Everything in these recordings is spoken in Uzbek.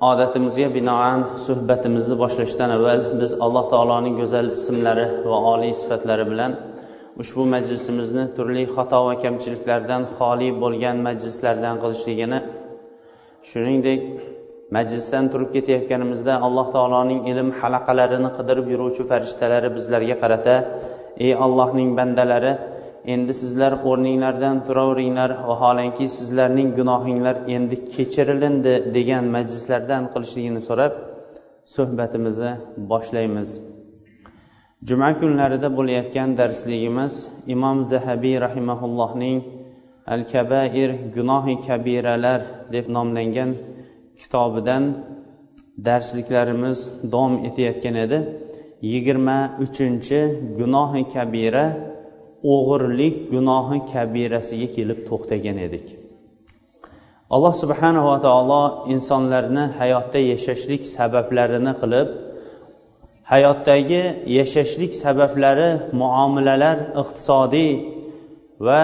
Odatimizga binoan suhbatimizni boshlashdan avval biz alloh taoloning go'zal ismlari va oliy sifatlari bilan ushbu majlisimizni turli xato va kamchiliklardan xoli bo'lgan majlislardan qilishligini shuningdek majlisdan turib ketayotganimizda alloh taoloning ilm halaqalarini qidirib yuruvchi farishtalari bizlarga qarata ey allohning bandalari endi sizlar o'rninglardan turaveringlar vaholanki sizlarning gunohinglar endi kechirilindi degan majlislardan qilishligini so'rab suhbatimizni boshlaymiz. Juma kunlarida bo'layotgan darsligimiz imom zahabiy rahimaullohning al kabair gunohi kabiralar deb nomlangan kitobidan darsliklarimiz davom etayotgan edi. Yigirma uchinchi gunohi kabira o'g'irlik gunohi kabirasiga kelib to'xtagan edik. Alloh subhanava taolo insonlarni hayotda yashashlik sabablarini qilib hayotdagi yashashlik sabablari muomalalar iqtisodiy va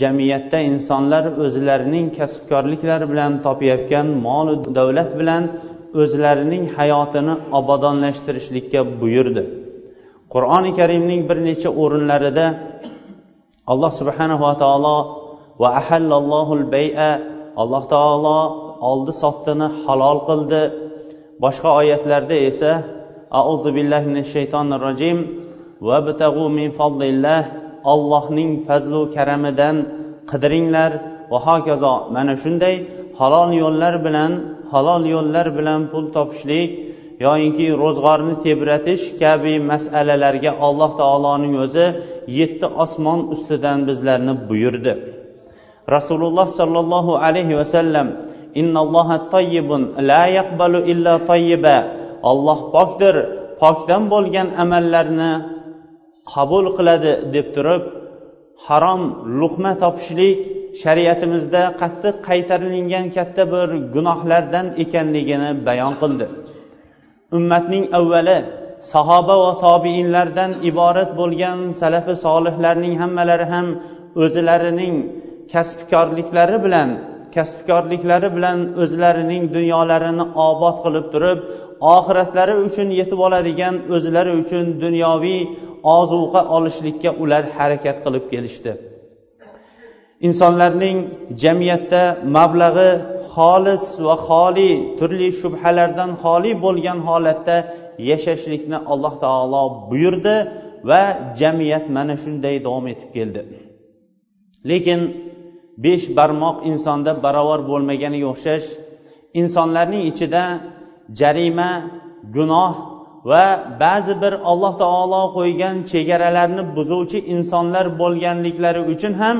jamiyatda insonlar o'zlarining kasbkorliklari bilan topayotgan molu davlat bilan o'zlarining hayotini obodonlashtirishlikka buyurdi. Qur'oni karimning bir necha o'rinlarida alloh subhanava taolo va ahallallohul bay'a alloh taolo oldi sotdini halol qildi. Boshqa oyatlarda esa auzu billahi minash shaytonir rojim va vabtag'u min fadlillah allohning fazlu karamidan qidiringlar. Va hokazo mana shunday halol yo'llar bilan halol yo'llar bilan pul topishlik yoyinki ro'zg'orni tebratish kabi masalalarga alloh taoloning o'zi yetti osmon ustidan bizlarni buyurdi. Rasululloh sollallohu alayhi vasallam innalloha toyyibun la yaqbalu illa tayyiba. Olloh pokdir pokdan bo'lgan amallarni qabul qiladi deb turib harom luqma topishlik shariatimizda qattiq qaytarilingan katta bir gunohlardan ekanligini bayon qildi. Ummatning avvali sahoba va tobiinlardan iborat bo'lgan salafi solihlarning hammalari ham o'zlarining kasbkorliklari bilan kasbkorliklari bilan o'zlarining dunyolarini obod qilib turib oxiratlari uchun yetib oladigan o'zlari uchun dunyoviy ozuqa olishlikka ular harakat qilib kelishdi. Insonlarning jamiyatda mablag'i xolis va xoli turli shubhalardan xoli bo'lgan holatda yashashlikni alloh taolo buyurdi va jamiyat mana shunday davom etib keldi. Lekin besh barmoq insonda barobar bo'lmaganiga o'xshash insonlarning ichida jarima gunoh va ba'zi bir alloh taolo qo'ygan chegaralarni buzuvchi insonlar bo'lganliklari uchun ham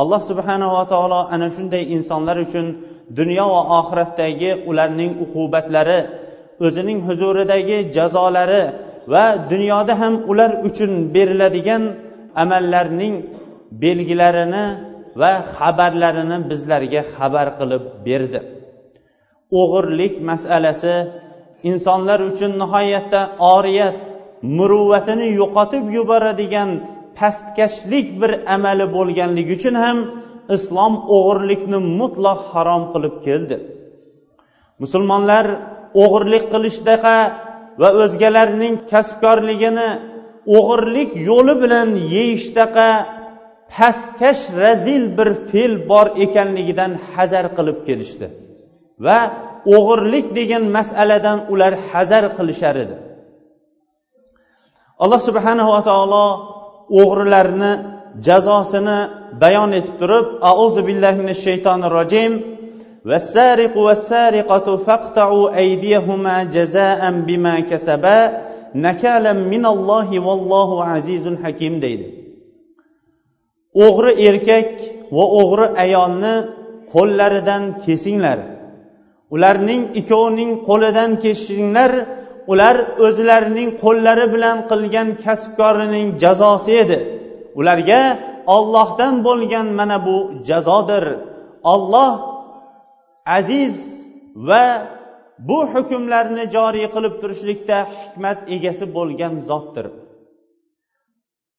alloh subhanava taolo ana shunday insonlar uchun dunyo va oxiratdagi ularning uqubatlari o'zining huzuridagi jazolari va dunyoda ham ular uchun beriladigan amallarning belgilarini va xabarlarini bizlarga xabar qilib berdi. O'g'irlik masalasi insonlar uchun nihoyatda oriyat muruvvatini yo'qotib yuboradigan pastkashlik bir amali bo'lganligi uchun ham islom o'g'irlikni mutlaq harom qilib keldi. Musulmonlar o'g'irlik qilishdaqa va o'zgalarning kasbkorligini o'g'irlik yo'li bilan yeyishdaqa pastkash razil bir fe'l bor ekanligidan hazar qilib kelishdi va o'g'irlik degan masaladan ular hazar qilishar edi. Alloh subhanava taolo o'g'rilarni jazosini bayon etib turib auzu billahi minash shaytonir rojim والسارق والسارقة فاقطعوا أيديهما جزاء بما كسبا نكالا من الله والله عزيز حكيم deydi o'g'ri erkak va o'g'ri ayolni qo'llaridan kesinglar ularning ikkovining qo'lidan kesishinglar ular o'zlarining qo'llari bilan qilgan kasbkorining jazosi edi. Ularga ollohdan bo'lgan mana bu jazodir. Olloh aziz va bu hukmlarni joriy qilib turishlikda hikmat egasi bo'lgan zotdir.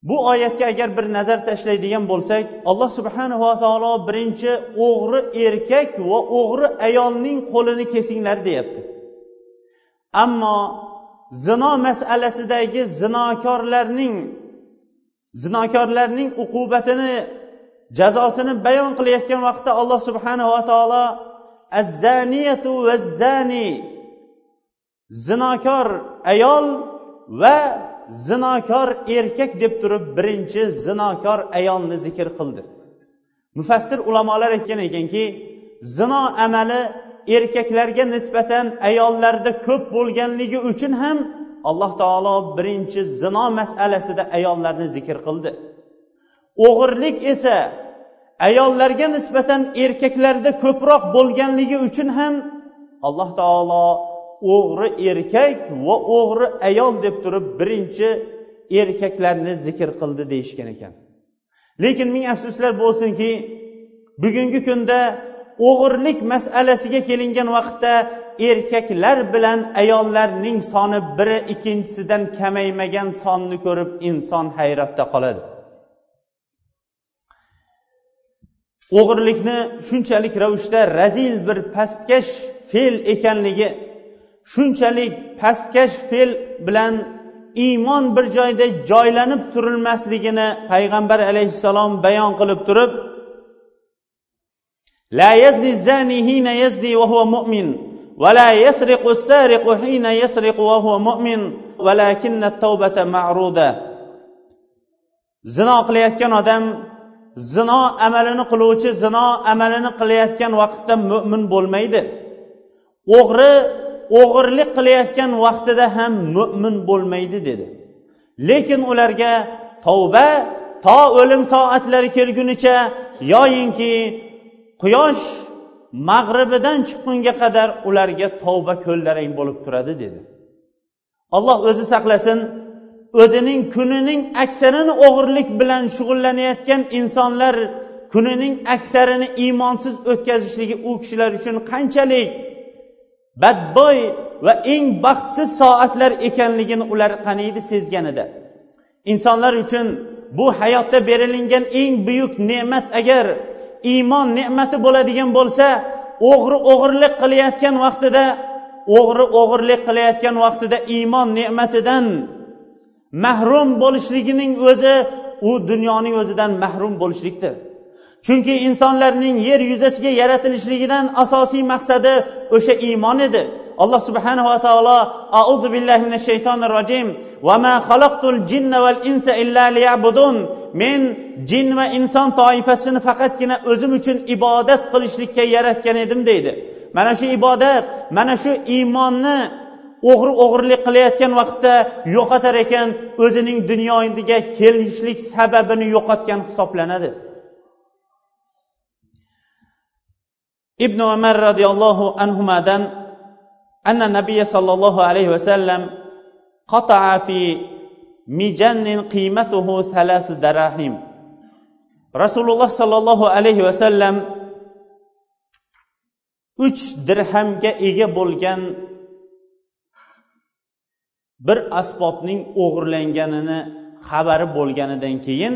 Bu oyatga agar bir nazar tashlaydigan bo'lsak alloh subhanava taolo birinchi o'g'ri erkak va o'g'ri ayolning qo'lini kesinglar deyapti. Ammo zino masalasidagi zinokorlarning zinokorlarning uqubatini jazosini bayon qilayotgan vaqtda alloh subhanava taolo azzaniyatu vazzani zinokor ayol va zinokor erkak deb turib birinchi zinokor ayolni zikr qildi. Mufassir ulamolar aytgan ekanki zino amali erkaklarga nisbatan ayollarda ko'p bo'lganligi uchun ham alloh taolo birinchi zino masalasida ayollarni zikr qildi. O'g'irlik esa ayollarga nisbatan erkaklarda ko'proq bo'lganligi uchun ham alloh taolo o'g'ri erkak va o'g'ri ayol deb turib birinchi erkaklarni zikr qildi deyishgan ekan. Lekin ming afsuslar bo'lsinki bugungi kunda o'g'irlik masalasiga kelingan vaqtda erkaklar bilan ayollarning soni biri ikkinchisidan kamaymagan sonni ko'rib inson hayratda qoladi. O'g'irlikni shunchalik ravishda razil bir pastkash fe'l ekanligi shunchalik pastkash fe'l bilan iymon bir joyda joylanib turilmasligini payg'ambar alayhissalom bayon qilib turib لا يزني الزاني حين يزني وهو مؤمن ولا يسرق السارق حين يسرق وهو مؤمن ولكن التوبة معروضة. zino qilayotgan odam zino amalini qiluvchi zino amalini qilayotgan vaqtda mo'min bo'lmaydi o'g'ri o'g'irlik qilayotgan vaqtida ham mo'min bo'lmaydi dedi lekin ularga tavba to o'lim soatlari kelgunicha yoyinki quyosh mag'ribidan chiqqunga qadar ularga tavba ko'llarang bo'lib turadi dedi. Alloh o'zi saqlasin o'zining kunining aksarini o'g'irlik bilan shug'ullanayotgan insonlar kunining aksarini iymonsiz o'tkazishligi u kishilar uchun qanchalik badbo'y va eng baxtsiz soatlar ekanligini ular qaniydi sezganida. Insonlar uchun bu hayotda berilingan eng buyuk ne'mat agar iymon ne'mati bo'ladigan bo'lsa o'g'ri o'g'irlik qilayotgan vaqtida o'g'ri o'g'irlik qilayotgan vaqtida iymon ne'matidan mahrum bo'lishligining o'zi u dunyoning o'zidan mahrum bo'lishlikdir. Chunki insonlarning yer yuzasiga yaratilishligidan asosiy maqsadi o'sha iymon edi. Alloh subhanava taolo auzu billahi minash shaytonir rojim va ma xalaqtul jinna val insa illa liya'budun. men jin va inson toifasini faqatgina o'zim uchun ibodat qilishlikka yaratgan edim deydi mana shu ibodat mana shu iymonni o'g'ri o'g'irlik qilayotgan vaqtda yo'qotar ekan o'zining dunyoga kelishlik sababini yo'qotgan hisoblanadi ibn umar roziyallohu anhudan anna nabiy sollallohu alayhi vasallam قطع في mijannin qiymatuhu salasu darahim. Rasululloh sollallohu alayhi vasallam uch dirhamga ega bo'lgan bir asbobning o'g'irlanganini xabari bo'lganidan keyin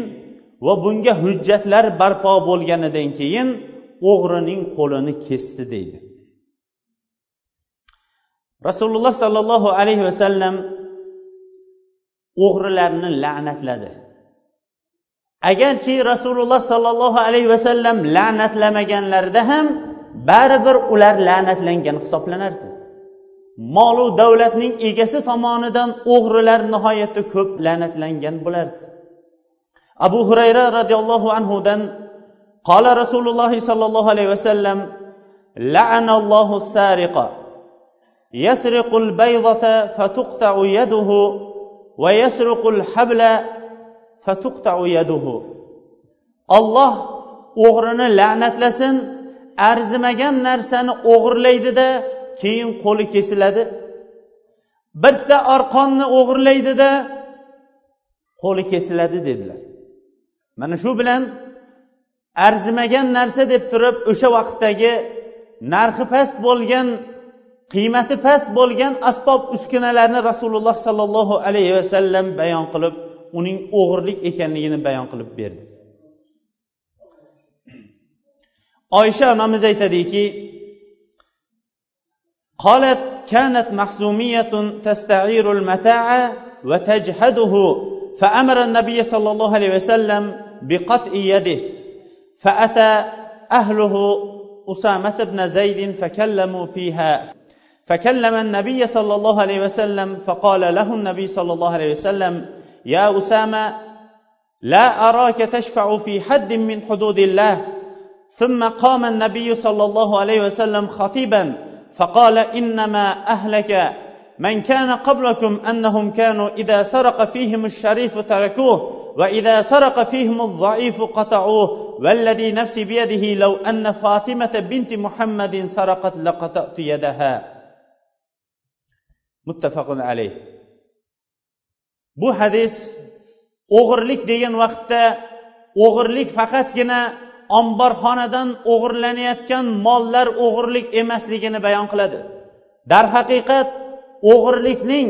va bunga hujjatlar barpo bo'lganidan keyin o'g'rining qo'lini kesdi deydi. Rasululloh sollallohu alayhi vasallam o'g'rilarni la'natladi agarchi rasululloh sollallohu alayhi vasallam la'natlamaganlarida ham baribir ular la'natlangan hisoblanardi molu davlatning egasi tomonidan o'g'rilar nihoyatda ko'p la'natlangan bo'lardi abu hurayra roziyallohu anhudan قال رسول الله صلى الله عليه وسلم لعن الله السارق يسرق البيضة فتقطع يده olloh o'g'rini la'natlasin arzimagan narsani o'g'irlaydida keyin qo'li kesiladi. Bitta arqonni o'g'irlaydida qo'li kesiladi dedilar. Mana shu bilan arzimagan narsa deb turib o'sha vaqtdagi narxi past bo'lgan qiymati past bo'lgan asbob uskunalarni rasululloh sollallohu alayhi vasallam bayon qilib uning o'g'irlik ekanligini bayon qilib berdi oysha onamiz aytadiki قالت كانت مخزومية تستعير المتاع وتجحده فأمر النبي صلى الله عليه وسلم بقطع يده فأتى أهله أسامة بن زيد فكلموا فيها فكلم النبي صلى الله عليه وسلم فقال له النبي صلى الله عليه وسلم يا أسامة لا أراك تشفع في حد من حدود الله. ثم قام النبي صلى الله عليه وسلم خطيبا فقال إنما أهلك. من كان قبلكم أنهم كانوا إذا سرق فيهم الشريف تركوه وإذا سرق فيهم الضعيف قطعوه والذي نفسي بيده لو أن فاطمة بنت محمد سرقت لقطعت يدها. muttafaqun alayh. Bu hadis o'g'irlik degan vaqtda o'g'irlik faqatgina omborxonadan o'g'irlanayotgan mollar o'g'irlik emasligini bayon qiladi. Darhaqiqat o'g'irlikning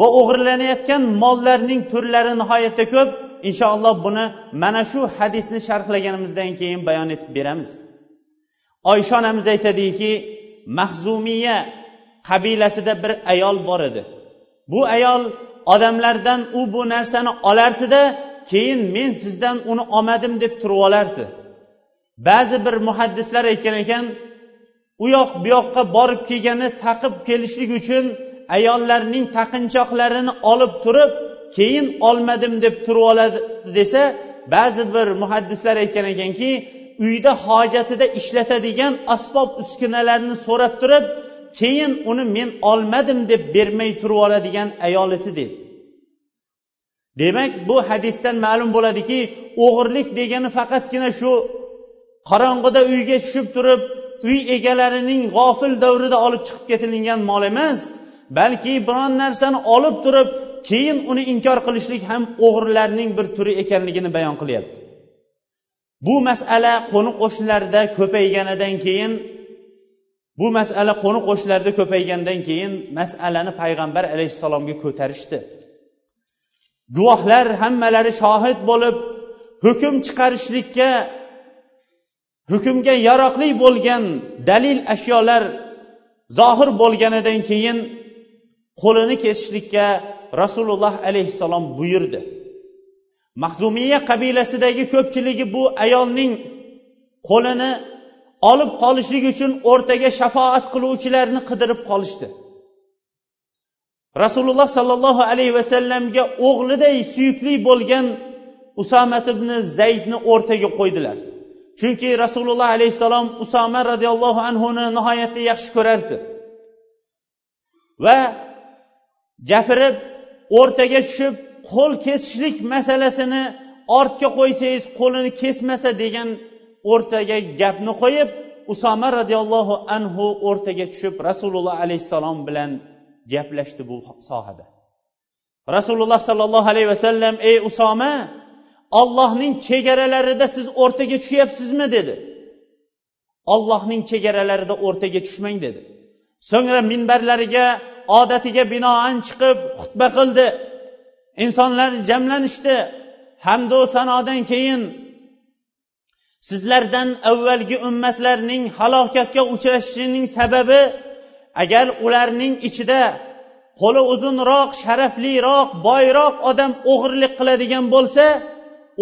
va o'g'irlanayotgan mollarning turlari nihoyatda ko'p. Inshaalloh buni mana shu hadisni sharhlaganimizdan keyin bayon etib beramiz. Oysha onamiz aytadiki mahzumiya qabilasida bir ayol bor edi. Bu ayol odamlardan u bu narsani olardida keyin men sizdan uni olmadim deb turib olardi. Ba'zi bir muhaddislar aytgan ekan u yoq bu yoqqa borib kelgani taqib kelishlik uchun ayollarning taqinchoqlarini olib turib keyin olmadim deb turib oladi desa ba'zi bir muhaddislar aytgan ekanki uyda hojatida ishlatadigan asbob uskunalarni so'rab turib keyin uni men olmadim deb bermay turib oladigan ayol edi dedi. Demak bu hadisdan ma'lum bo'ladiki o'g'irlik degani faqatgina shu qorong'ida uyga tushib turib uy egalarining g'ofil davrida olib chiqib ketilingan mol emas balki biron narsani olib turib keyin uni inkor qilishlik ham o'g'irlarning bir turi ekanligini bayon qilyapti. Bu masala qo'ni qo'shnilarda ko'payganidan keyin bu masala qo'ni qo'shnilarda ko'paygandan keyin masalani payg'ambar alayhissalomga ko'tarishdi. Guvohlar hammalari shohid bo'lib hukm chiqarishlikka hukmga yaroqli bo'lgan dalil ashyolar zohir bo'lganidan keyin qo'lini kesishlikka rasululloh alayhissalom buyurdi. Mahzumiya qabilasidagi ko'pchiligi bu ayolning qo'lini olib qolishlik uchun o'rtaga shafoat qiluvchilarni qidirib qolishdi. Rasululloh sollallohu alayhi vasallamga o'g'liday suyukli bo'lgan usomat ibn zaydni o'rtaga qo'ydilar. Chunki rasululloh alayhissalom usoma roziyallohu anhuni nihoyatda yaxshi ko'rardi. Va gapirib o'rtaga tushib qo'l kesishlik masalasini ortga qo'ysangiz qo'lini kesmasa degan o'rtaga gapni qo'yib usoma roziyallohu anhu o'rtaga tushib rasululloh alayhissalom bilan gaplashdi bu sohada. Rasululloh sollallohu alayhi vasallam ey usoma ollohning chegaralarida siz o'rtaga tushyapsizmi? dedi. Ollohning chegaralarida o'rtaga tushmang dedi. So'ngra minbarlariga odatiga binoan chiqib xutba qildi. Insonlar jamlanishdi. Hamdu sanodan keyin sizlardan avvalgi ummatlarning halokatga uchrashishining sababi agar ularning ichida qo'li uzunroq sharafliroq boyroq odam o'g'irlik qiladigan bo'lsa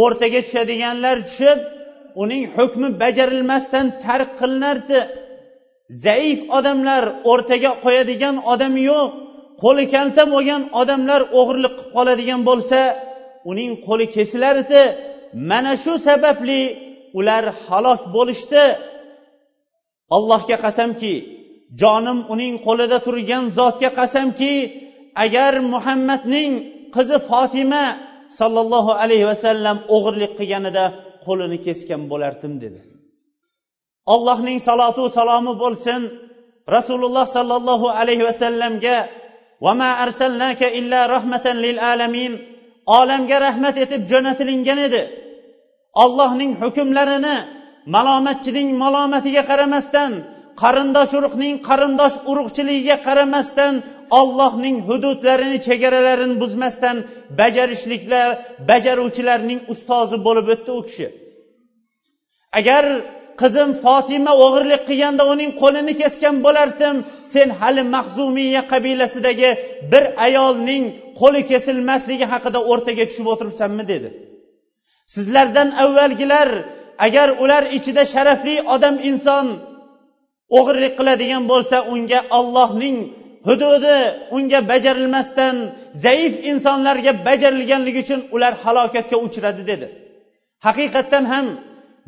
o'rtaga tushadiganlar tushib uning hukmi bajarilmasdan tark qilinardi. Zaif odamlar o'rtaga qo'yadigan odam yo'q qo'li kalta bo'lgan odamlar o'g'irlik qilib qoladigan bo'lsa uning qo'li kesilardi. Mana shu sababli ular halok bo'lishdi. Allohga qasamki jonim uning qo'lida turgan zotga qasamki agar muhammadning qizi fotima sollallohu alayhi vasallam o'g'irlik qilganida qo'lini kesgan bo'lardim dedi. Allohning salotu salomi bo'lsin rasululloh sollallohu alayhi vasallamga olamga rahmat etib jo'natilingan edi ollohning hukmlarini malomatchining malomatiga qaramasdan qarindosh urug'ning qarindosh urug'chiligiga qaramasdan ollohning hududlarini chegaralarini buzmasdan bajarishliklar bajaruvchilarning ustozi bo'lib o'tdi u kishi. Agar qizim fotima o'g'irlik qilganda uning qo'lini kesgan bo'lardim sen hali mahzumiya qabilasidagi bir ayolning qo'li kesilmasligi haqida o'rtaga tushib o'tiribsanmi dedi. Sizlardan avvalgilar agar ular ichida sharafli odam inson o'g'irlik qiladigan bo'lsa unga ollohning hududi unga bajarilmasdan zaif insonlarga bajarilganligi uchun ular halokatga uchradi dedi. Haqiqatdan ham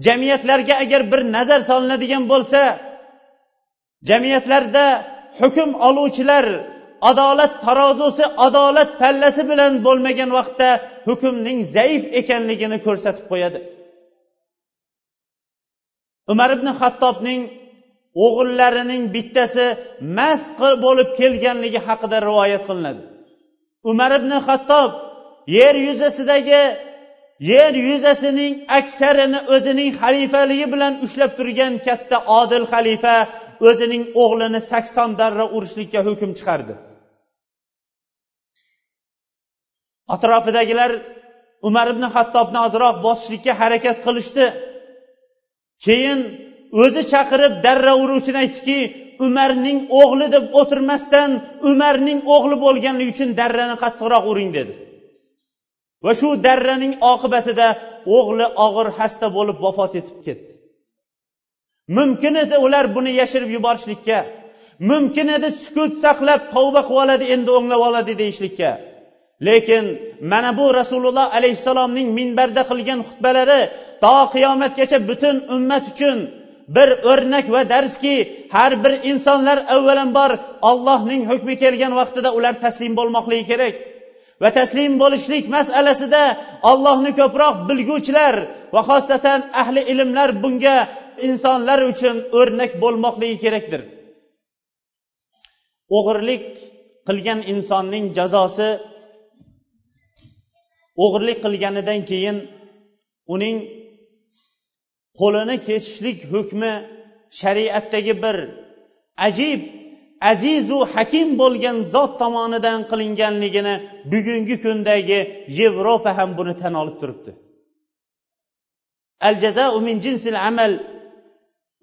jamiyatlarga agar bir nazar solinadigan bo'lsa jamiyatlarda hukm oluvchilar adolat tarozusi adolat pallasi bilan bo'lmagan vaqtda hukmning zaif ekanligini ko'rsatib qo'yadi. Umar ibn hattobning o'g'illarining bittasi mast bo'lib kelganligi haqida rivoyat qilinadi. Umar ibn hattob yer yuzasidagi yer yuzasining aksarini o'zining xalifaligi bilan ushlab turgan katta odil xalifa o'zining o'g'lini sakson darra urishlikka hukm chiqardi. Atrofidagilar umar ibn hattobni ozroq bosishlikka harakat qilishdi. Keyin o'zi chaqirib darra uruvchini aytdiki umarning o'g'li deb o'tirmasdan umarning o'g'li bo'lganligi uchun darrani qattiqroq uring dedi. Va shu darraning oqibatida o'g'li og'ir xasta bo'lib vafot etib ketdi. Mumkin edi ular buni yashirib yuborishlikka. Mumkin edi sukut saqlab tavba qilib oladi endi o'nglab oladi deyishlikka. Lekin mana bu rasululloh alayhissalomning minbarda qilgan xutbalari to qiyomatgacha butun ummat uchun bir o'rnak va darski har bir insonlar avvalambor ollohning hukmi kelgan vaqtida ular taslim bo'lmoqligi kerak. Va taslim bo'lishlik masalasida ollohni ko'proq bilguvchilar va xosatan ahli ilmlar bunga insonlar uchun o'rnak bo'lmoqligi kerakdir. O'g'irlik qilgan insonning jazosi o'g'irlik qilganidan keyin uning qo'lini kesishlik hukmi shariatdagi bir ajib azizu hakim bo'lgan zot tomonidan qilinganligini bugungi kundagi yevropa ham buni tan olib turibdi. Al jazau min jinsil amal.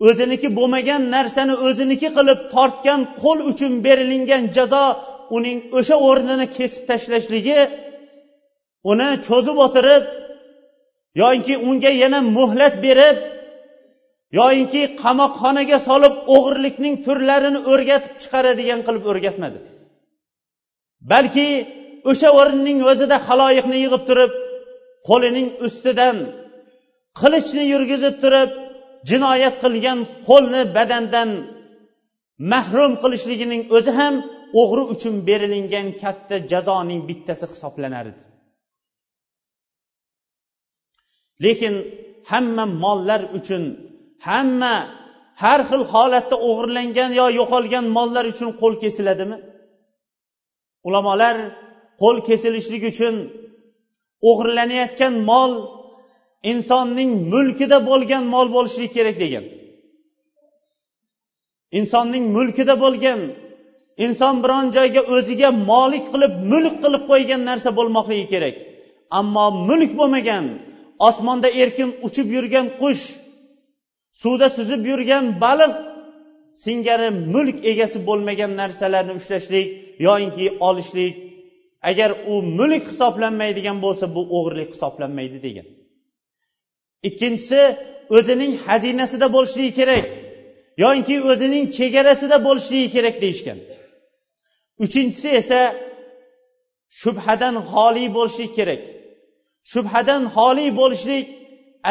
O'ziniki bo'lmagan narsani o'ziniki qilib tortgan qo'l uchun berilingan jazo uning o'sha o'rnini kesib tashlashligi uni cho'zib o'tirib yoinki unga yana muhlat berib yoyinki qamoqxonaga solib o'g'irlikning turlarini o'rgatib chiqaradigan qilib o'rgatmadi. Balki o'sha o'rinning o'zida haloyiqni yig'ib turib qo'lining ustidan qilichni yurgizib turib jinoyat qilgan qo'lni badandan mahrum qilishligining o'zi ham o'g'ri uchun berilingan katta jazoning bittasi hisoblanardi edi lekin hamma mollar uchun hamma har xil holatda o'g'irlangan yo yo'qolgan mollar uchun qo'l kesiladimi? Ulamolar qo'l kesilishlik uchun o'g'irlanayotgan mol insonning mulkida bo'lgan mol bo'lishligi kerak degan. Insonning mulkida bo'lgan inson biron joyga o'ziga molik qilib mulk qilib qo'ygan narsa bo'lmoqligi kerak. Ammo mulk bo'lmagan osmonda erkin uchib yurgan qush suvda suzib yurgan baliq singari mulk egasi bo'lmagan narsalarni ushlashlik yoyinki olishlik agar u mulk hisoblanmaydigan bo'lsa bu o'g'irlik hisoblanmaydi degan. Ikkinchisi o'zining xazinasida bo'lishligi kerak yoinki o'zining chegarasida bo'lishligi kerak deyishgan. Uchinchisi esa shubhadan xoli bo'lishi kerak. Shubhadan xoli bo'lishlik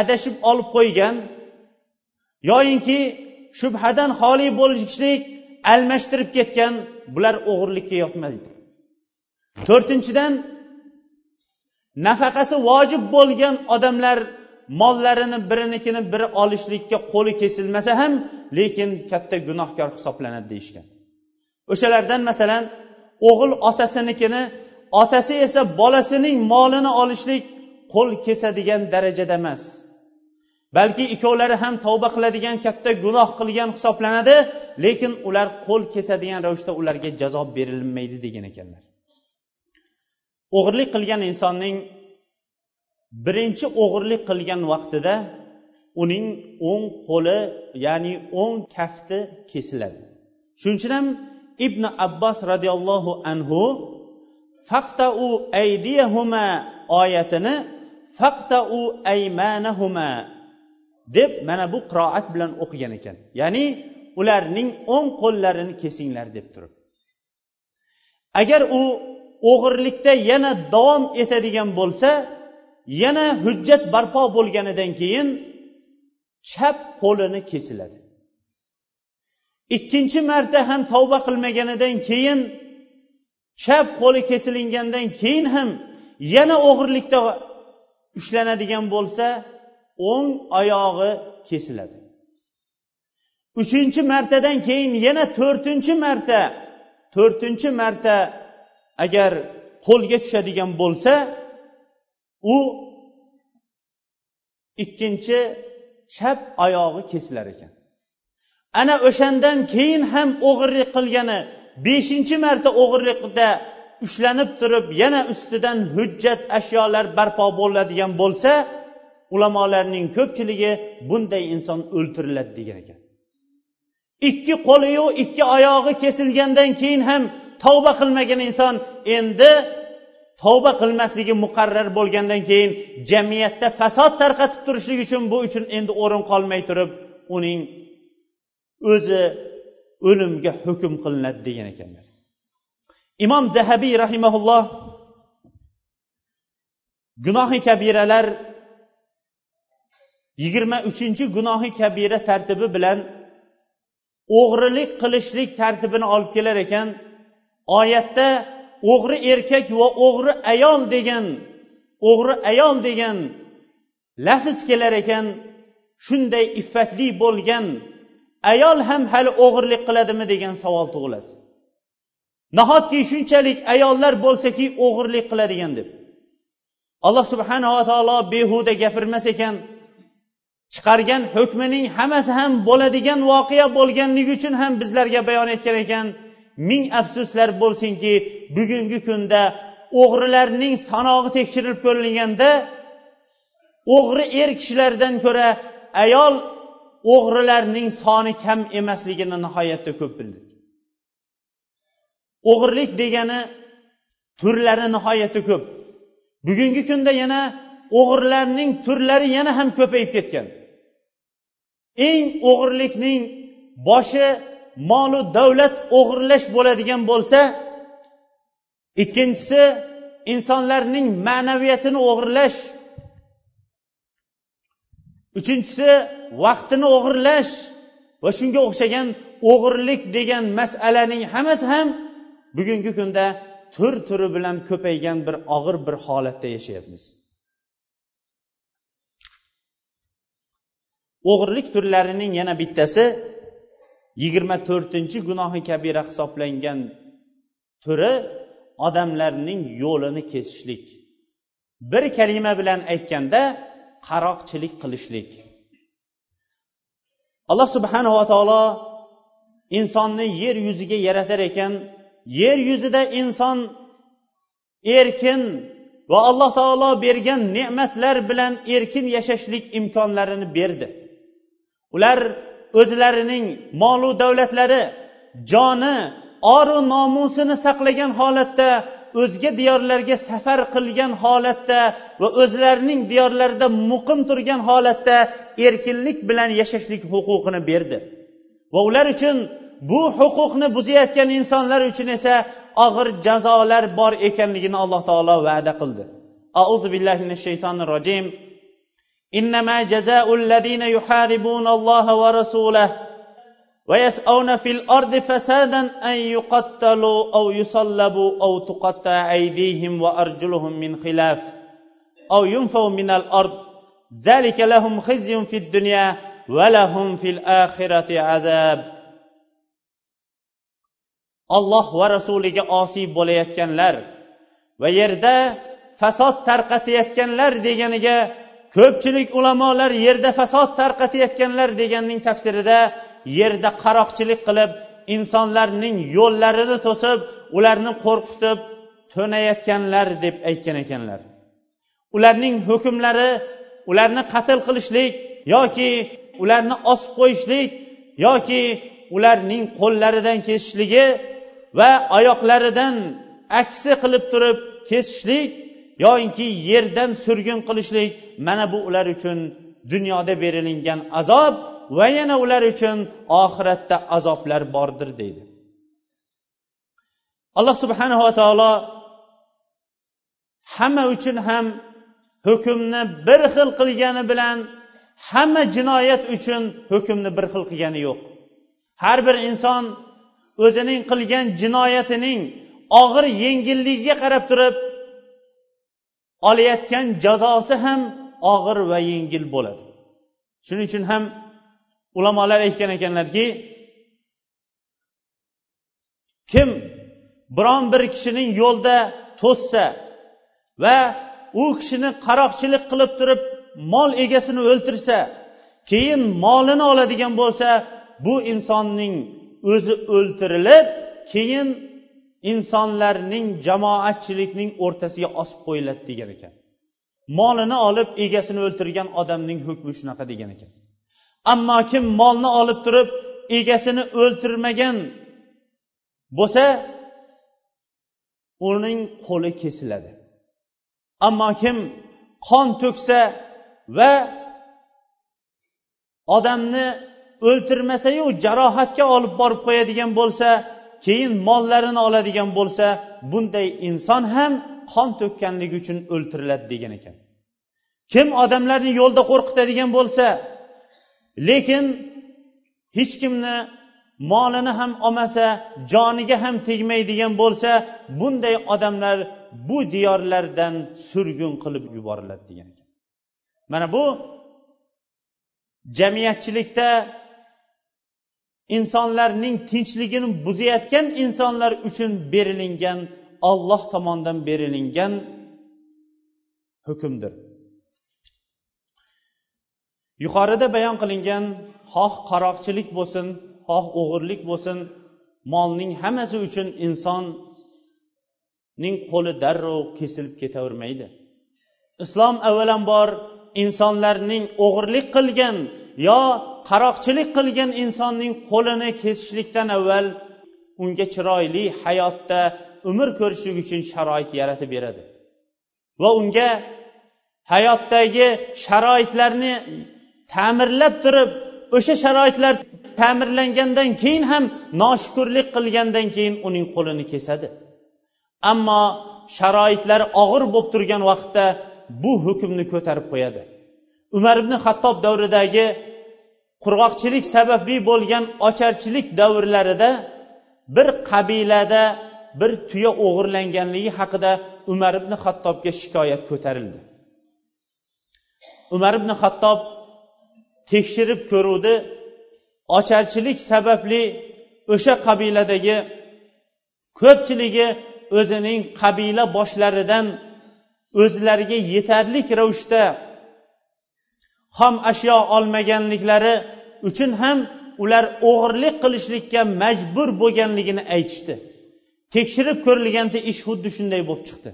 adashib olib qo'ygan. Yoyinki shubhadan xoli bo'lishlik almashtirib ketgan. Bular o'g'irlikka yotmaydi to'rtinchidan nafaqasi vojib bo'lgan odamlar mollarini birinikini biri olishlikka qo'li kesilmasa ham lekin katta gunohkor hisoblanadi deyishgan. O'shalardan masalan o'g'il otasinikini otasi esa bolasining molini olishlik qo'l kesadigan darajada emas. Balki ikkovlari ham tavba qiladigan katta gunoh qilgan hisoblanadi lekin ular qo'l kesadigan ravishda ularga jazo berilmaydi degan ekanlar. O'g'irlik qilgan insonning birinchi o'g'irlik qilgan vaqtida uning o'ng qo'li ya'ni o'ng kafti kesiladi. Shuning uchun ham ibn abbos roziyallohu anhu faqtau aydiyahuma oyatini faqtau aymanahuma deb mana bu qiroat bilan o'qigan ekan. Ya'ni ularning o'ng qo'llarini kesinglar deb turib. Agar u o'g'irlikda yana davom etadigan bo'lsa yana hujjat barpo bo'lganidan keyin chap qo'lini kesiladi. Ikkinchi marta ham tavba qilmaganidan keyin chap qo'li kesilingandan keyin ham yana o'g'irlikda ushlanadigan bo'lsa o'ng oyog'i kesiladi. Uchinchi martadan keyin yana to'rtinchi marta to'rtinchi marta agar qo'lga tushadigan bo'lsa u ikkinchi chap oyog'i kesilar ekan. Ana o'shandan keyin ham o'g'irlik qilgani beshinchi marta o'g'irlikda ushlanib turib yana ustidan hujjat ashyolar barpo bo'ladigan bo'lsa ulamolarning ko'pchiligi bunday inson o'ltiriladi degan ekan. Ikki qo'liyu ikki oyog'i kesilgandan keyin ham tavba qilmagan inson endi tavba qilmasligi muqarrar bo'lgandan keyin jamiyatda fasod tarqatib turishlik uchun bu uchun endi o'rin qolmay turib uning o'zi o'limga hukm qilinadi degan ekanlar. Imom zahabiy rahimaulloh gunohi kabiralar yigirma uchinchi gunohi kabira tartibi bilan o'g'rilik qilishlik tartibini olib kelar ekan. Oyatda o'g'ri erkak va o'g'ri ayol degan o'g'ri ayol degan lafz kelar ekan. Shunday iffatli bo'lgan ayol ham hali o'g'irlik qiladimi degan savol tug'iladi. Nahotki shunchalik ayollar bo'lsaki o'g'irlik qiladigan deb. Alloh subhanava taolo behuda gapirmas ekan. Chiqargan hukmining hammasi ham bo'ladigan voqea bo'lganligi uchun ham bizlarga bayon etgan ekan. Ming afsuslar bo'lsinki bugungi kunda o'g'rilarning sanog'i tekshirilib ko'rilganda o'g'ri er kishilardan ko'ra ayol o'g'rilarning soni kam emasligini nihoyatda ko'p bildi. O'g'irlik degani turlari nihoyatda ko'p. Bugungi kunda yana o'g'irlarning turlari yana ham ko'payib ketgan. Eng o'g'irlikning boshi molu davlat o'g'irlash bo'ladigan bo'lsa ikkinchisi insonlarning ma'naviyatini o'g'irlash uchinchisi vaqtini o'g'irlash va shunga o'xshagan o'g'irlik degan masalaning hammasi ham bugungi kunda tur turi bilan ko'paygan bir og'ir bir holatda yashayapmiz. O'g'irlik turlarining yana bittasi yigirma to'rtinchi gunohi kabira hisoblangan turi odamlarning yo'lini kesishlik. Bir kalima bilan aytganda qaroqchilik qilishlik. Alloh subhanava taolo insonni yer yuziga yaratar ekan yer yuzida inson erkin va alloh taolo bergan ne'matlar bilan erkin yashashlik imkonlarini berdi. Ular o'zlarining molu davlatlari joni oru nomusini saqlagan holatda o'zga diyorlarga safar qilgan holatda va o'zlarining diyorlarida muqim turgan holatda erkinlik bilan yashashlik huquqini berdi. Va ular uchun bu huquqni buzayotgan insonlar uchun esa og'ir jazolar bor ekanligini alloh taolo va'da qildi auzu billahi minash shaytonir rojim إنما جزاء الذين يحاربون الله ورسوله ويسعون في الأرض فسادا أن يقتلوا أو يصلبوا أو تقطع أيديهم وأرجلهم من خلاف أو ينفوا من الأرض ذلك لهم خزي في الدنيا ولهم في الآخرة عذاب alloh va rasuliga osiy bo'layotganlar va yerda fasod tarqatayotganlar deganiga ko'pchilik ulamolar yerda fasod tarqatayotganlar deganning tafsirida yerda qaroqchilik qilib insonlarning yo'llarini to'sib ularni qo'rqitib to'nayotganlar deb aytgan ekanlar. Ularning hukmlari ularni qatl qilishlik yoki ularni osib qo'yishlik yoki ularning qo'llaridan kesishligi va oyoqlaridan aksi qilib turib kesishlik yoinki yerdan surgun qilishlik mana bu ular uchun dunyoda berilingan azob va yana ular uchun oxiratda azoblar bordir deydi. Alloh subhanava taolo hamma uchun ham hukmni bir xil qilgani bilan hamma jinoyat uchun hukmni bir xil qilgani yo'q. Har bir inson o'zining qilgan jinoyatining og'ir yengilligiga qarab turib olayotgan jazosi ham og'ir va yengil bo'ladi. Shuning uchun ham ulamolar aytgan ekanlarki kim biron bir kishining yo'lda to'ssa va u kishini qaroqchilik qilib turib mol egasini o'ltirsa keyin molini oladigan bo'lsa bu insonning o'zi o'ltirilib keyin insonlarning jamoatchilikning o'rtasiga osib qo'yiladi degan ekan. Molini olib egasini o'ltirgan odamning hukmi shunaqa degan ekan. Ammo kim molni olib turib egasini o'ltirmagan bo'lsa uning qo'li kesiladi. Ammo kim qon to'ksa va odamni o'ltirmasayu jarohatga olib borib qo'yadigan bo'lsa keyin mollarini oladigan bo'lsa bunday inson ham qon to'kkanligi uchun o'ltiriladi degan ekan. Kim odamlarni yo'lda qo'rqitadigan bo'lsa lekin hech kimni molini ham olmasa joniga ham tegmaydigan bo'lsa bunday odamlar bu diyorlardan surgun qilib yuboriladi degan ekan. Mana bu jamiyatchilikda insonlarning tinchligini buzayotgan insonlar uchun berilingan olloh tomonidan berilingan hukmdir. Yuqorida bayon qilingan xoh qaroqchilik bo'lsin xoh o'g'irlik bo'lsin molning hammasi uchun insonning qo'li darrov kesilib ketavermaydi. Islom avvalambor insonlarning o'g'irlik qilgan yo qaroqchilik qilgan insonning qo'lini kesishlikdan avval unga chiroyli hayotda umr ko'rishlik uchun sharoit yaratib beradi. Va unga hayotdagi sharoitlarni ta'mirlab turib o'sha sharoitlar ta'mirlangandan keyin ham noshukurlik qilgandan keyin uning qo'lini kesadi. Ammo sharoitlar og'ir bo'lib turgan vaqtda bu hukmni ko'tarib qo'yadi. Umar ibn hattob davridagi qurg'oqchilik sababli bo'lgan ocharchilik davrlarida bir qabilada bir tuya o'g'irlanganligi haqida umar ibn xattobga shikoyat ko'tarildi. Umar ibn xattob tekshirib ko'ruvdi ocharchilik sababli o'sha qabiladagi ko'pchiligi o'zining qabila boshlaridan o'zlariga yetarli ravishda xom ashyo olmaganliklari uchun ham ular o'g'irlik qilishlikka majbur bo'lganligini aytishdi. Tekshirib ko'rilganda ish xuddi shunday bo'lib chiqdi.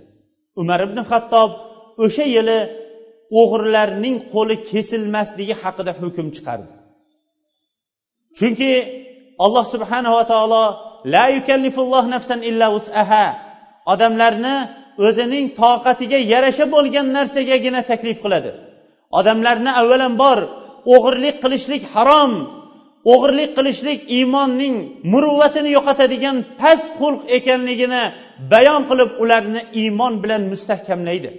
Umar ibn hattob o'sha yili o'g'irlarning qo'li kesilmasligi haqida hukm chiqardi. Chunki alloh subhanava taolo la yukallifulloh nafsan illa usaha odamlarni o'zining toqatiga yarasha bo'lgan narsagagina taklif qiladi. Odamlarni avvalambor o'g'irlik qilishlik harom. O'g'irlik qilishlik iymonning muruvvatini yo'qotadigan past xulq ekanligini bayon qilib ularni iymon bilan mustahkamlaydi.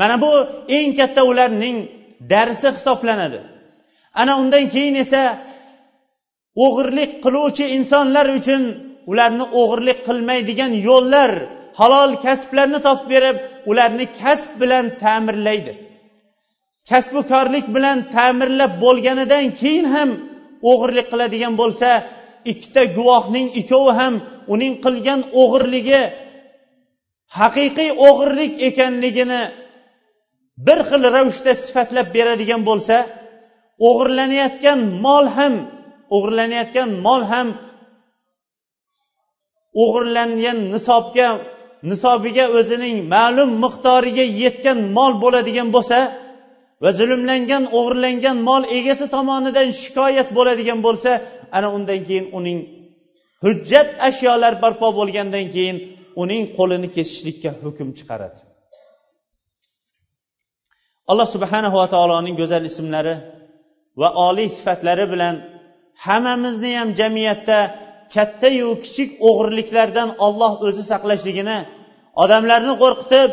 Mana bu eng katta ularning darsi hisoblanadi. Ana undan keyin esa o'g'irlik qiluvchi insonlar uchun ularni o'g'irlik qilmaydigan yo'llar halol kasblarni topib berib ularni kasb bilan ta'mirlaydi. Kasbukorlik bilan ta'mirlab bo'lganidan keyin ham o'g'irlik qiladigan bo'lsa ikkita guvohning ikkovi ham uning qilgan o'g'irligi haqiqiy o'g'irlik ekanligini bir xil ravishda sifatlab beradigan bo'lsa o'g'irlanayotgan mol ham o'g'irlanayotgan mol ham o'g'irlangan nisobga nisobiga o'zining ma'lum miqdoriga yetgan mol bo'ladigan bo'lsa va zulmlangan o'g'irlangan mol egasi tomonidan shikoyat bo'ladigan bo'lsa ana undan keyin uning hujjat ashyolar barpo bo'lgandan keyin uning qo'lini kesishlikka hukm chiqaradi. Alloh subhanahu va taoloning go'zal ismlari va oliy sifatlari bilan hammamizni ham jamiyatda kattayu kichik o'g'irliklardan olloh o'zi saqlashligini odamlarni qo'rqitib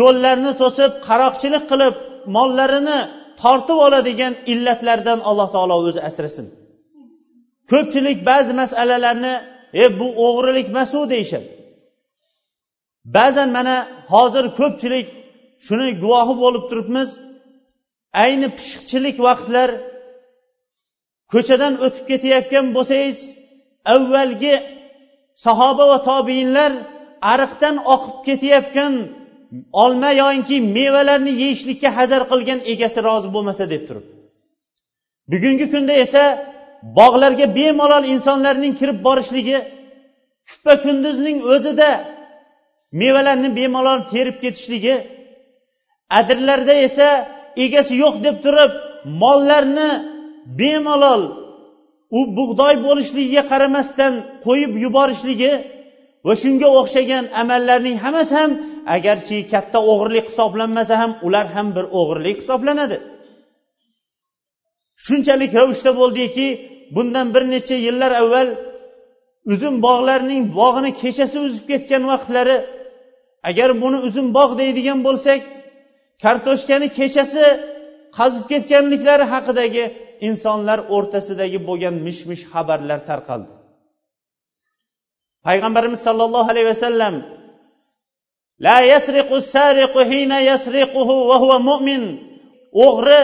yo'llarni to'sib qaroqchilik qilib mollarini tortib oladigan illatlardan alloh taolo o'zi asrasin. Ko'pchilik ba'zi masalalarni e bu o'g'rilik emasu deyishadi. Ba'zan mana hozir ko'pchilik shuni guvohi bo'lib turibmiz. Ayni pishiqchilik vaqtlar ko'chadan o'tib ketayotgan bo'lsangiz avvalgi sahoba va tobiinlar ariqdan oqib ketayotgan olma yoinki mevalarni yeyishlikka hazar qilgan egasi rozi bo'lmasa deb turib bugungi kunda esa bog'larga bemalol insonlarning kirib borishligi kuppa kunduzning o'zida mevalarni bemalol terib ketishligi adirlarda esa egasi yo'q deb turib mollarni bemalol u bug'doy bo'lishligiga qaramasdan qo'yib yuborishligi va shunga o'xshagan amallarning hammasi ham agarchi katta o'g'irlik hisoblanmasa ham ular ham bir o'g'irlik hisoblanadi. Shunchalik ravishda bo'ldiki bundan bir necha yillar avval uzum bog'larning bog'ini kechasi uzib ketgan vaqtlari agar buni uzum bog' deydigan bo'lsak kartoshkani kechasi qazib ketganliklari haqidagi insonlar o'rtasidagi bo'lgan mish mish xabarlar tarqaldi. Payg'ambarimiz sollallohu alayhi vasallam la yasriqu sariqu hina yasriquhu va huwa mu'min. O'g'ri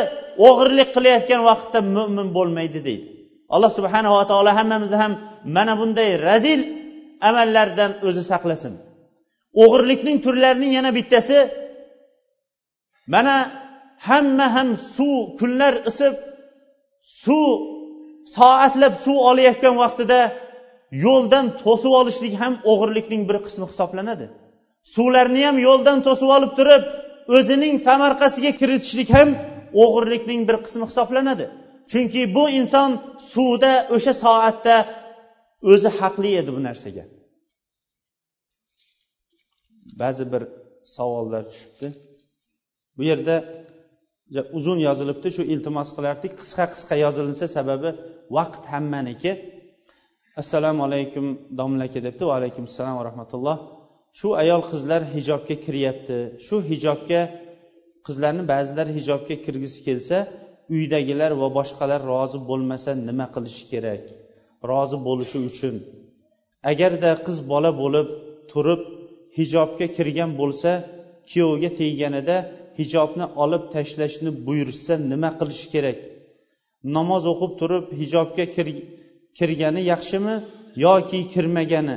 o'g'irlik qilayotgan vaqtda mo'min bo'lmaydi deydi. Alloh subhanava taolo hammamizni ham mana bunday razil amallardan o'zi saqlasin. O'g'irlikning turlarining yana bittasi mana hamma ham suv kunlar isib suv soatlab suv olayotgan vaqtida yo'ldan to'sib olishlik ham o'g'irlikning bir qismi hisoblanadi. Suvlarni ham yo'ldan to'sib olib turib o'zining tamarqasiga kiritishlik ham o'g'irlikning bir qismi hisoblanadi. Chunki bu inson suvda o'sha soatda o'zi haqli edi bu narsaga. Ba'zi bir savollar tushibdi. Bu yerda uzun yozilibdi shu iltimos qilardik. Qisqa qisqa yozilinsa sababi vaqt hammaniki. Assalomu alaykum domla aka debdi. Va alaykum assalom va rahmatulloh. Shu ayol qizlar hijobga kiryapti. Shu hijobga qizlarni ba'zilari hijobga kirgisi kelsa uydagilar va boshqalar rozi bo'lmasa nima qilishi kerak? Rozi bo'lishi uchun. Agarda qiz bola bo'lib turib hijobga kirgan bo'lsa kuyovga tegganida hijobni olib tashlashni buyursa nima qilish kerak? Namoz o'qib turib hijobga kirgani yaxshimi yoki kirmagani?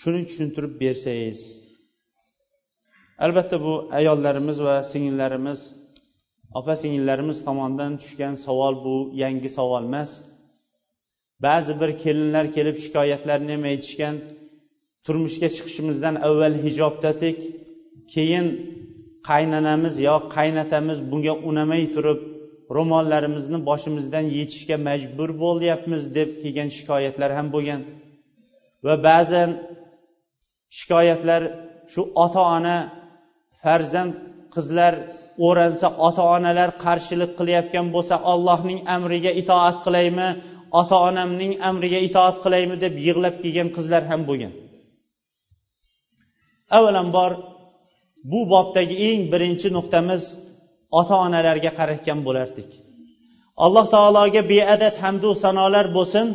Shuni tushuntirib bersangiz. Albatta bu ayollarimiz va singillarimiz opa singillarimiz tomonidan tushgan savol bu yangi savol emas. Ba'zi bir kelinlar kelib shikoyatlarini ham aytishgan turmushga chiqishimizdan avval hijobdadik keyin qaynanamiz yo qaynatamiz bunga unamay turib ro'mollarimizni boshimizdan yechishga majbur bo'lyapmiz deb kelgan shikoyatlar ham bo'lgan. Va ba'zan shikoyatlar shu ota ona farzand qizlar o'ransa ota onalar qarshilik qilayotgan bo'lsa ollohning amriga itoat qilaymi ota onamning amriga itoat qilaymi deb yig'lab kelgan qizlar ham bo'lgan. Avvalambor bu bobdagi eng birinchi nuqtamiz ota onalarga qaratgan bo'lardik. Alloh taologa beadad hamdu sanolar bo'lsin.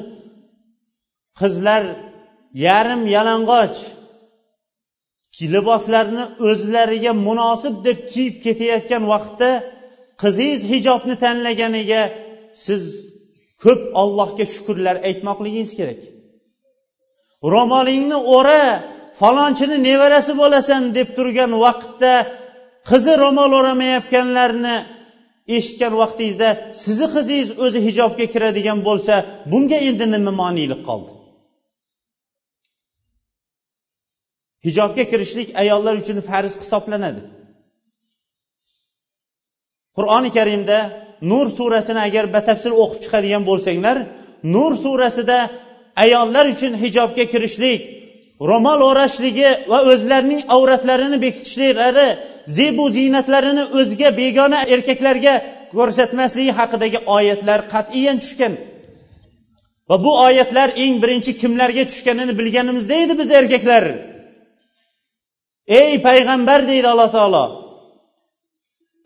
Qizlar yarim yalang'och liboslarni o'zlariga munosib deb kiyib ketayotgan vaqtda qizingiz hijobni tanlaganiga siz ko'p ollohga shukurlar aytmoqligingiz kerak. Ro'molingni o'ra falonchini nevarasi bo'lasan deb turgan vaqtda qizi ro'mol o'ramayotganlarni eshitgan vaqtingizda sizni qizingiz o'zi hijobga kiradigan bo'lsa bunga endi nima moniylik qoldi? Hijobga kirishlik ayollar uchun farz hisoblanadi. Qur'oni karimda nur surasini agar batafsil o'qib chiqadigan bo'lsanglar nur surasida ayollar uchun hijobga kirishlik ro'mol o'rashligi va o'zlarining avratlarini bekitishliklari zebu ziynatlarini o'ziga begona erkaklarga ko'rsatmasligi haqidagi oyatlar qat'iyan tushgan. Va bu oyatlar eng birinchi kimlarga tushganini bilganimizda edi biz erkaklar. Ey payg'ambar deydi alloh taolo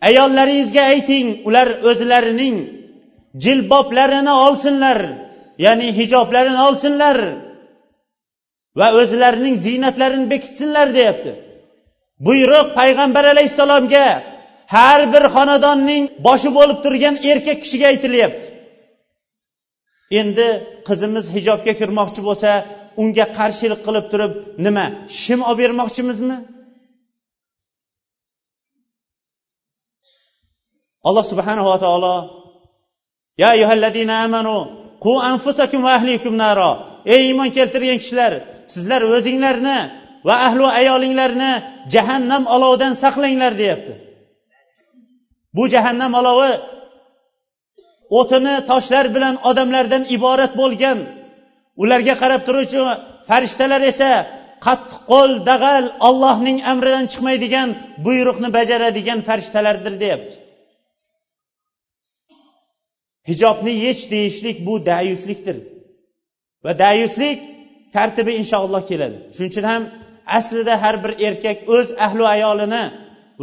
ayollaringizga ayting ular o'zlarining jilboblarini olsinlar ya'ni hijoblarini olsinlar va o'zlarining ziynatlarini bekitsinlar deyapti. Buyruq payg'ambar alayhissalomga har bir xonadonning boshi bo'lib turgan erkak kishiga aytilyapti. Endi qizimiz hijobga kirmoqchi bo'lsa unga qarshilik qilib turib nima shim olib bermoqchimizmi? Alloh subhanava taolo ya ayyuhallazina amanu qu anfusakum va ahlikum naro. Ey iymon keltirgan kishilar sizlar o'zinglarni va ahli ayolinglarni jahannam olovidan saqlanglar deyapti. Bu jahannam olovi o'tini toshlar bilan odamlardan iborat bo'lgan ularga qarab turuvchi farishtalar esa qattiq qo'l dag'al ollohning amridan chiqmaydigan buyruqni bajaradigan farishtalardir deyapti. Hijobni yech deyishlik bu dayuslikdir. Va dayuslik tartibi inshaalloh keladi. Shuning uchun ham aslida har bir erkak o'z ahli ayolini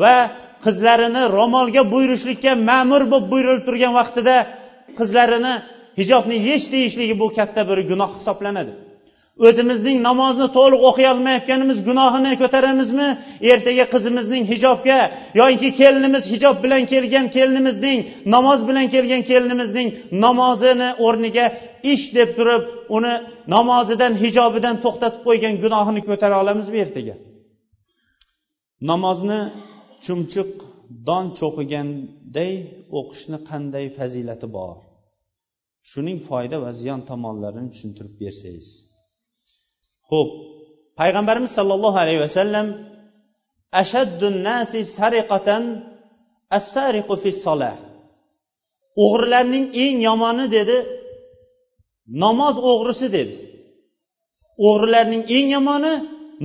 va qizlarini ro'molga buyurishlikka ma'mur bo'lib buyurilib turgan vaqtida qizlarini hijobni yech deyishligi bu katta bir gunoh hisoblanadi. O'zimizning namozni to'liq o'qiy olmayotganimiz gunohini ko'taramizmi? Ertaga qizimizning hijobga yoki kelinimiz hijob bilan kelgan kelinimizning namoz bilan kelgan kelinimizning namozini o'rniga ish deb turib uni namozidan hijobidan to'xtatib qo'ygan gunohini ko'tara olamizmi ertaga? Namozni chumchuq don cho'qiganday o'qishni qanday fazilati bor? Shuning foyda va ziyon tomonlarini tushuntirib bersangiz. Ho'p payg'ambarimiz sollallohu alayhi vasallam ashaddun nasi sariqatan as-sariqu fi solah o'g'rilarning eng yomoni dedi namoz o'g'risi dedi. O'g'rilarning eng yomoni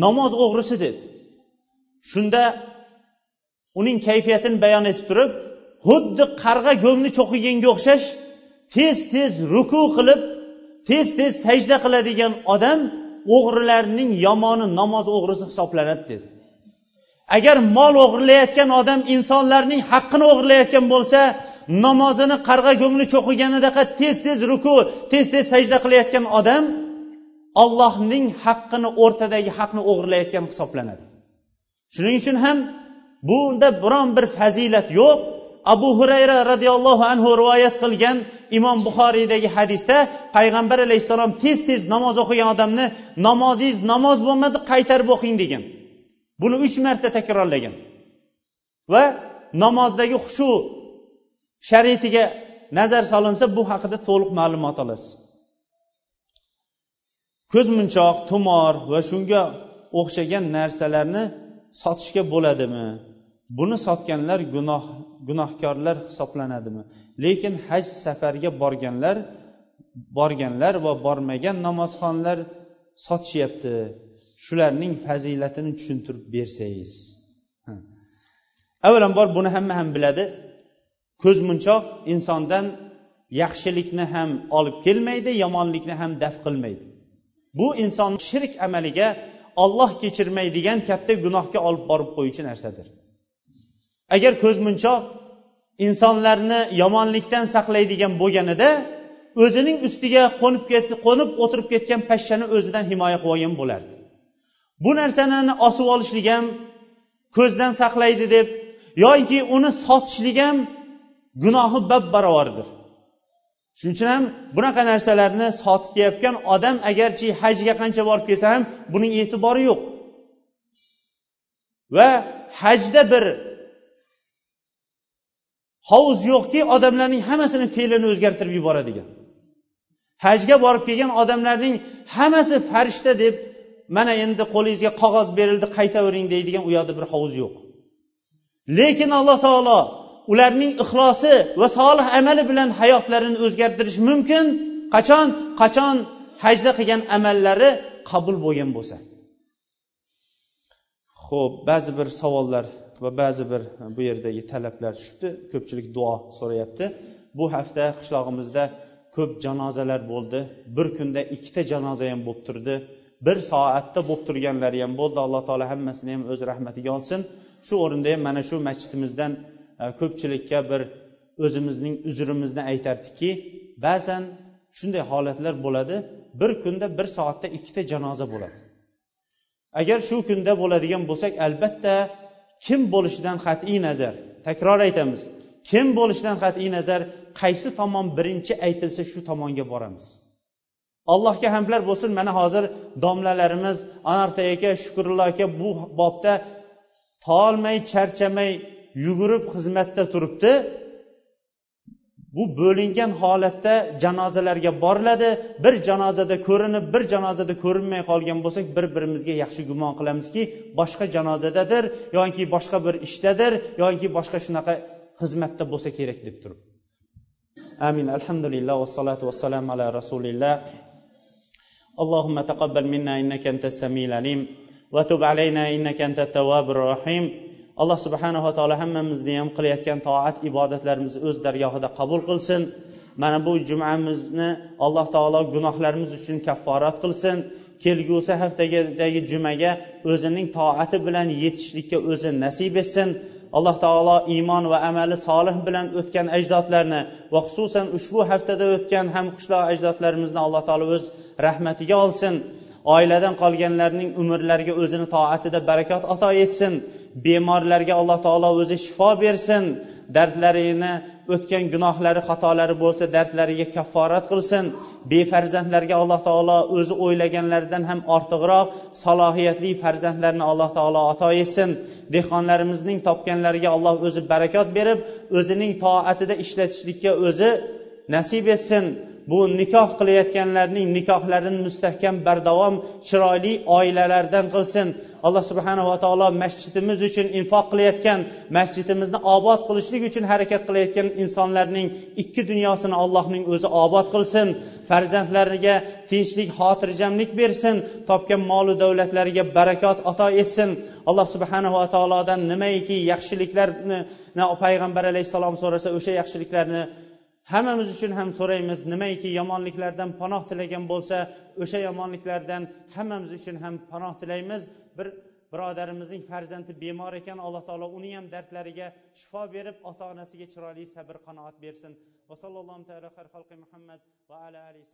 namoz o'g'risi dedi. Shunda uning kayfiyatini bayon etib turib xuddi qarg'a go'ngni cho'qiganga o'xshash tez tez ruku qilib tez tez sajda qiladigan odam o'g'rilarning yomoni namoz o'g'risi hisoblanadi dedi. Agar mol o'g'irlayotgan odam insonlarning haqqini o'g'irlayotgan bo'lsa namozini qarg'a ko'ngli cho'qiganidaqa tez tez ruku tez tez sajda qilayotgan odam ollohning haqqini o'rtadagi haqni o'g'irlayotgan hisoblanadi. Shuning uchun ham bunda biron bir fazilat yo'q. Abu hurayra roziyallohu anhu rivoyat qilgan imom buxoriydagi hadisda payg'ambar alayhissalom tez tez namoz o'qigan odamni namozingiz namoz bo'lmadi qaytarib o'qing degan. Buni uch marta takrorlagan. Va namozdagi xushu sharitiga nazar solinsa bu haqida to'liq ma'lumot olasiz. Ko'zmunchoq tumor va shunga o'xshagan narsalarni sotishga bo'ladimi? Buni sotganlar gunoh gunohkorlar hisoblanadimi? Lekin haj safarga borganlar borganlar va bormagan namozxonlar sotishyapti. Shularning fazilatini tushuntirib bersangiz. Avvalambor buni hamma ham biladi. Ko'zmunchoq insondan yaxshilikni ham olib kelmaydi yomonlikni ham daf qilmaydi. Bu inson shirk amaliga olloh kechirmaydigan katta gunohga olib borib qo'yuvchi narsadir. Agar ko'zmunchoq insonlarni yomonlikdan saqlaydigan bo'lganida o'zining ustiga qo'nib ketdi qo'nib o'tirib ketgan pashshani o'zidan himoya qilib olgan bo'lardi. Bu narsani osib olishlik ham ko'zdan saqlaydi deb yoki uni sotishlik ham gunohi bab barobardir shuning uchun ham bunaqa narsalarni sotib kelayotgan odam agarchi hajga qancha borib kelsa ham buning e'tibori yo'q. Va hajda bir hovuz yo'qki odamlarning hammasini fe'lini o'zgartirib yuboradigan. Hajga borib kelgan odamlarning hammasi farishta deb mana endi qo'lingizga qog'oz berildi qaytavering deydigan u yoqda bir hovuz yo'q. Lekin alloh taolo ularning ixlosi va solih amali bilan hayotlarini o'zgartirish mumkin. Qachon? Qachon hajda qilgan amallari qabul bo'lgan bo'lsa. Ho'p ba'zi bir savollar va ba'zi bir e, bu yerdagi talablar tushibdi. Ko'pchilik duo so'rayapti. Bu hafta qishlog'imizda ko'p janozalar bo'ldi. Bir kunda ikkita janoza ham bo'lib turdi. Bir soatda bo'lib turganlari ham bo'ldi. Alloh taolo hammasini ham o'z rahmatiga olsin. Shu o'rinda ham mana shu masjidimizdan e, ko'pchilikka bir o'zimizning uzrimizni aytardikki ba'zan shunday holatlar bo'ladi. Bir kunda bir soatda ikkita janoza bo'ladi. Agar shu kunda bo'ladigan bo'lsak albatta kim bo'lishidan qat'iy nazar? Takror aytamiz. Kim bo'lishidan qat'iy nazar? Qaysi tomon birinchi aytilsa shu tomonga boramiz. Allohga hamdlar bo'lsin. Mana hozir domlalarimiz anarta aka shukurullo aka bu bobda tolmay charchamay yugurib xizmatda turibdi. bu bo'lingan holatda janozalarga boriladi bir janozada ko'rinib bir janozada ko'rinmay qolgan bo'lsak bir birimizga yaxshi gumon qilamizki boshqa janozadadir yoki boshqa bir ishdadir yoki boshqa shunaqa xizmatda bo'lsa kerak deb turib amin alhamdulillah vassalotu vassalam ala rasulillah اللهم تقبل منا إنك أنت السميع العليم وتب علينا إنك أنت التواب الرحيم alloh subhanava taolo hammamizni ham qilayotgan toat ibodatlarimizni o'z dargohida qabul qilsin. Mana bu jumamizni alloh taolo gunohlarimiz uchun kafforat qilsin. Kelgusi haftadagi jumaga o'zining toati bilan yetishlikka o'zi nasib etsin. Alloh taolo iymon va amali solih bilan o'tgan ajdodlarni va xususan ushbu haftada o'tgan ham qishloq ajdodlarimizni alloh taolo o'z rahmatiga olsin. Oiladan qolganlarning umrlariga o'zini toatida barakot ato etsin. Bemorlarga alloh taolo o'zi shifo bersin. Dardlarini o'tgan gunohlari xatolari bo'lsa dardlariga kafforat qilsin. Befarzandlarga alloh taolo o'zi o'ylaganlaridan ham ortiqroq salohiyatli farzandlarni alloh taolo ato etsin. Dehqonlarimizning topganlariga alloh o'zi barakot berib o'zining toatida ishlatishlikka o'zi nasib etsin. Bu nikoh qilayotganlarning nikohlarini mustahkam bardavom chiroyli oilalardan qilsin. Alloh subhanava taolo masjidimiz uchun infoq qilayotgan masjidimizni obod qilishlik uchun harakat qilayotgan insonlarning ikki dunyosini allohning o'zi obod qilsin. Farzandlariga tinchlik xotirjamlik bersin. Topgan molu davlatlariga barakot ato etsin. Alloh subhanava taolodan nimaiki yaxshiliklarni payg'ambar alayhissalom so'rasa o'sha yaxshiliklarni hammamiz uchun ham so'raymiz nimaiki yomonliklardan panoh tilagan bo'lsa o'sha yomonliklardan hammamiz uchun ham panoh tilaymiz. Bir birodarimizning farzandi bemor ekan alloh taolo uni ham dardlariga shifo berib ota onasiga chiroyli sabr qanoat bersin. Va sallallohu muhammad va ala alihi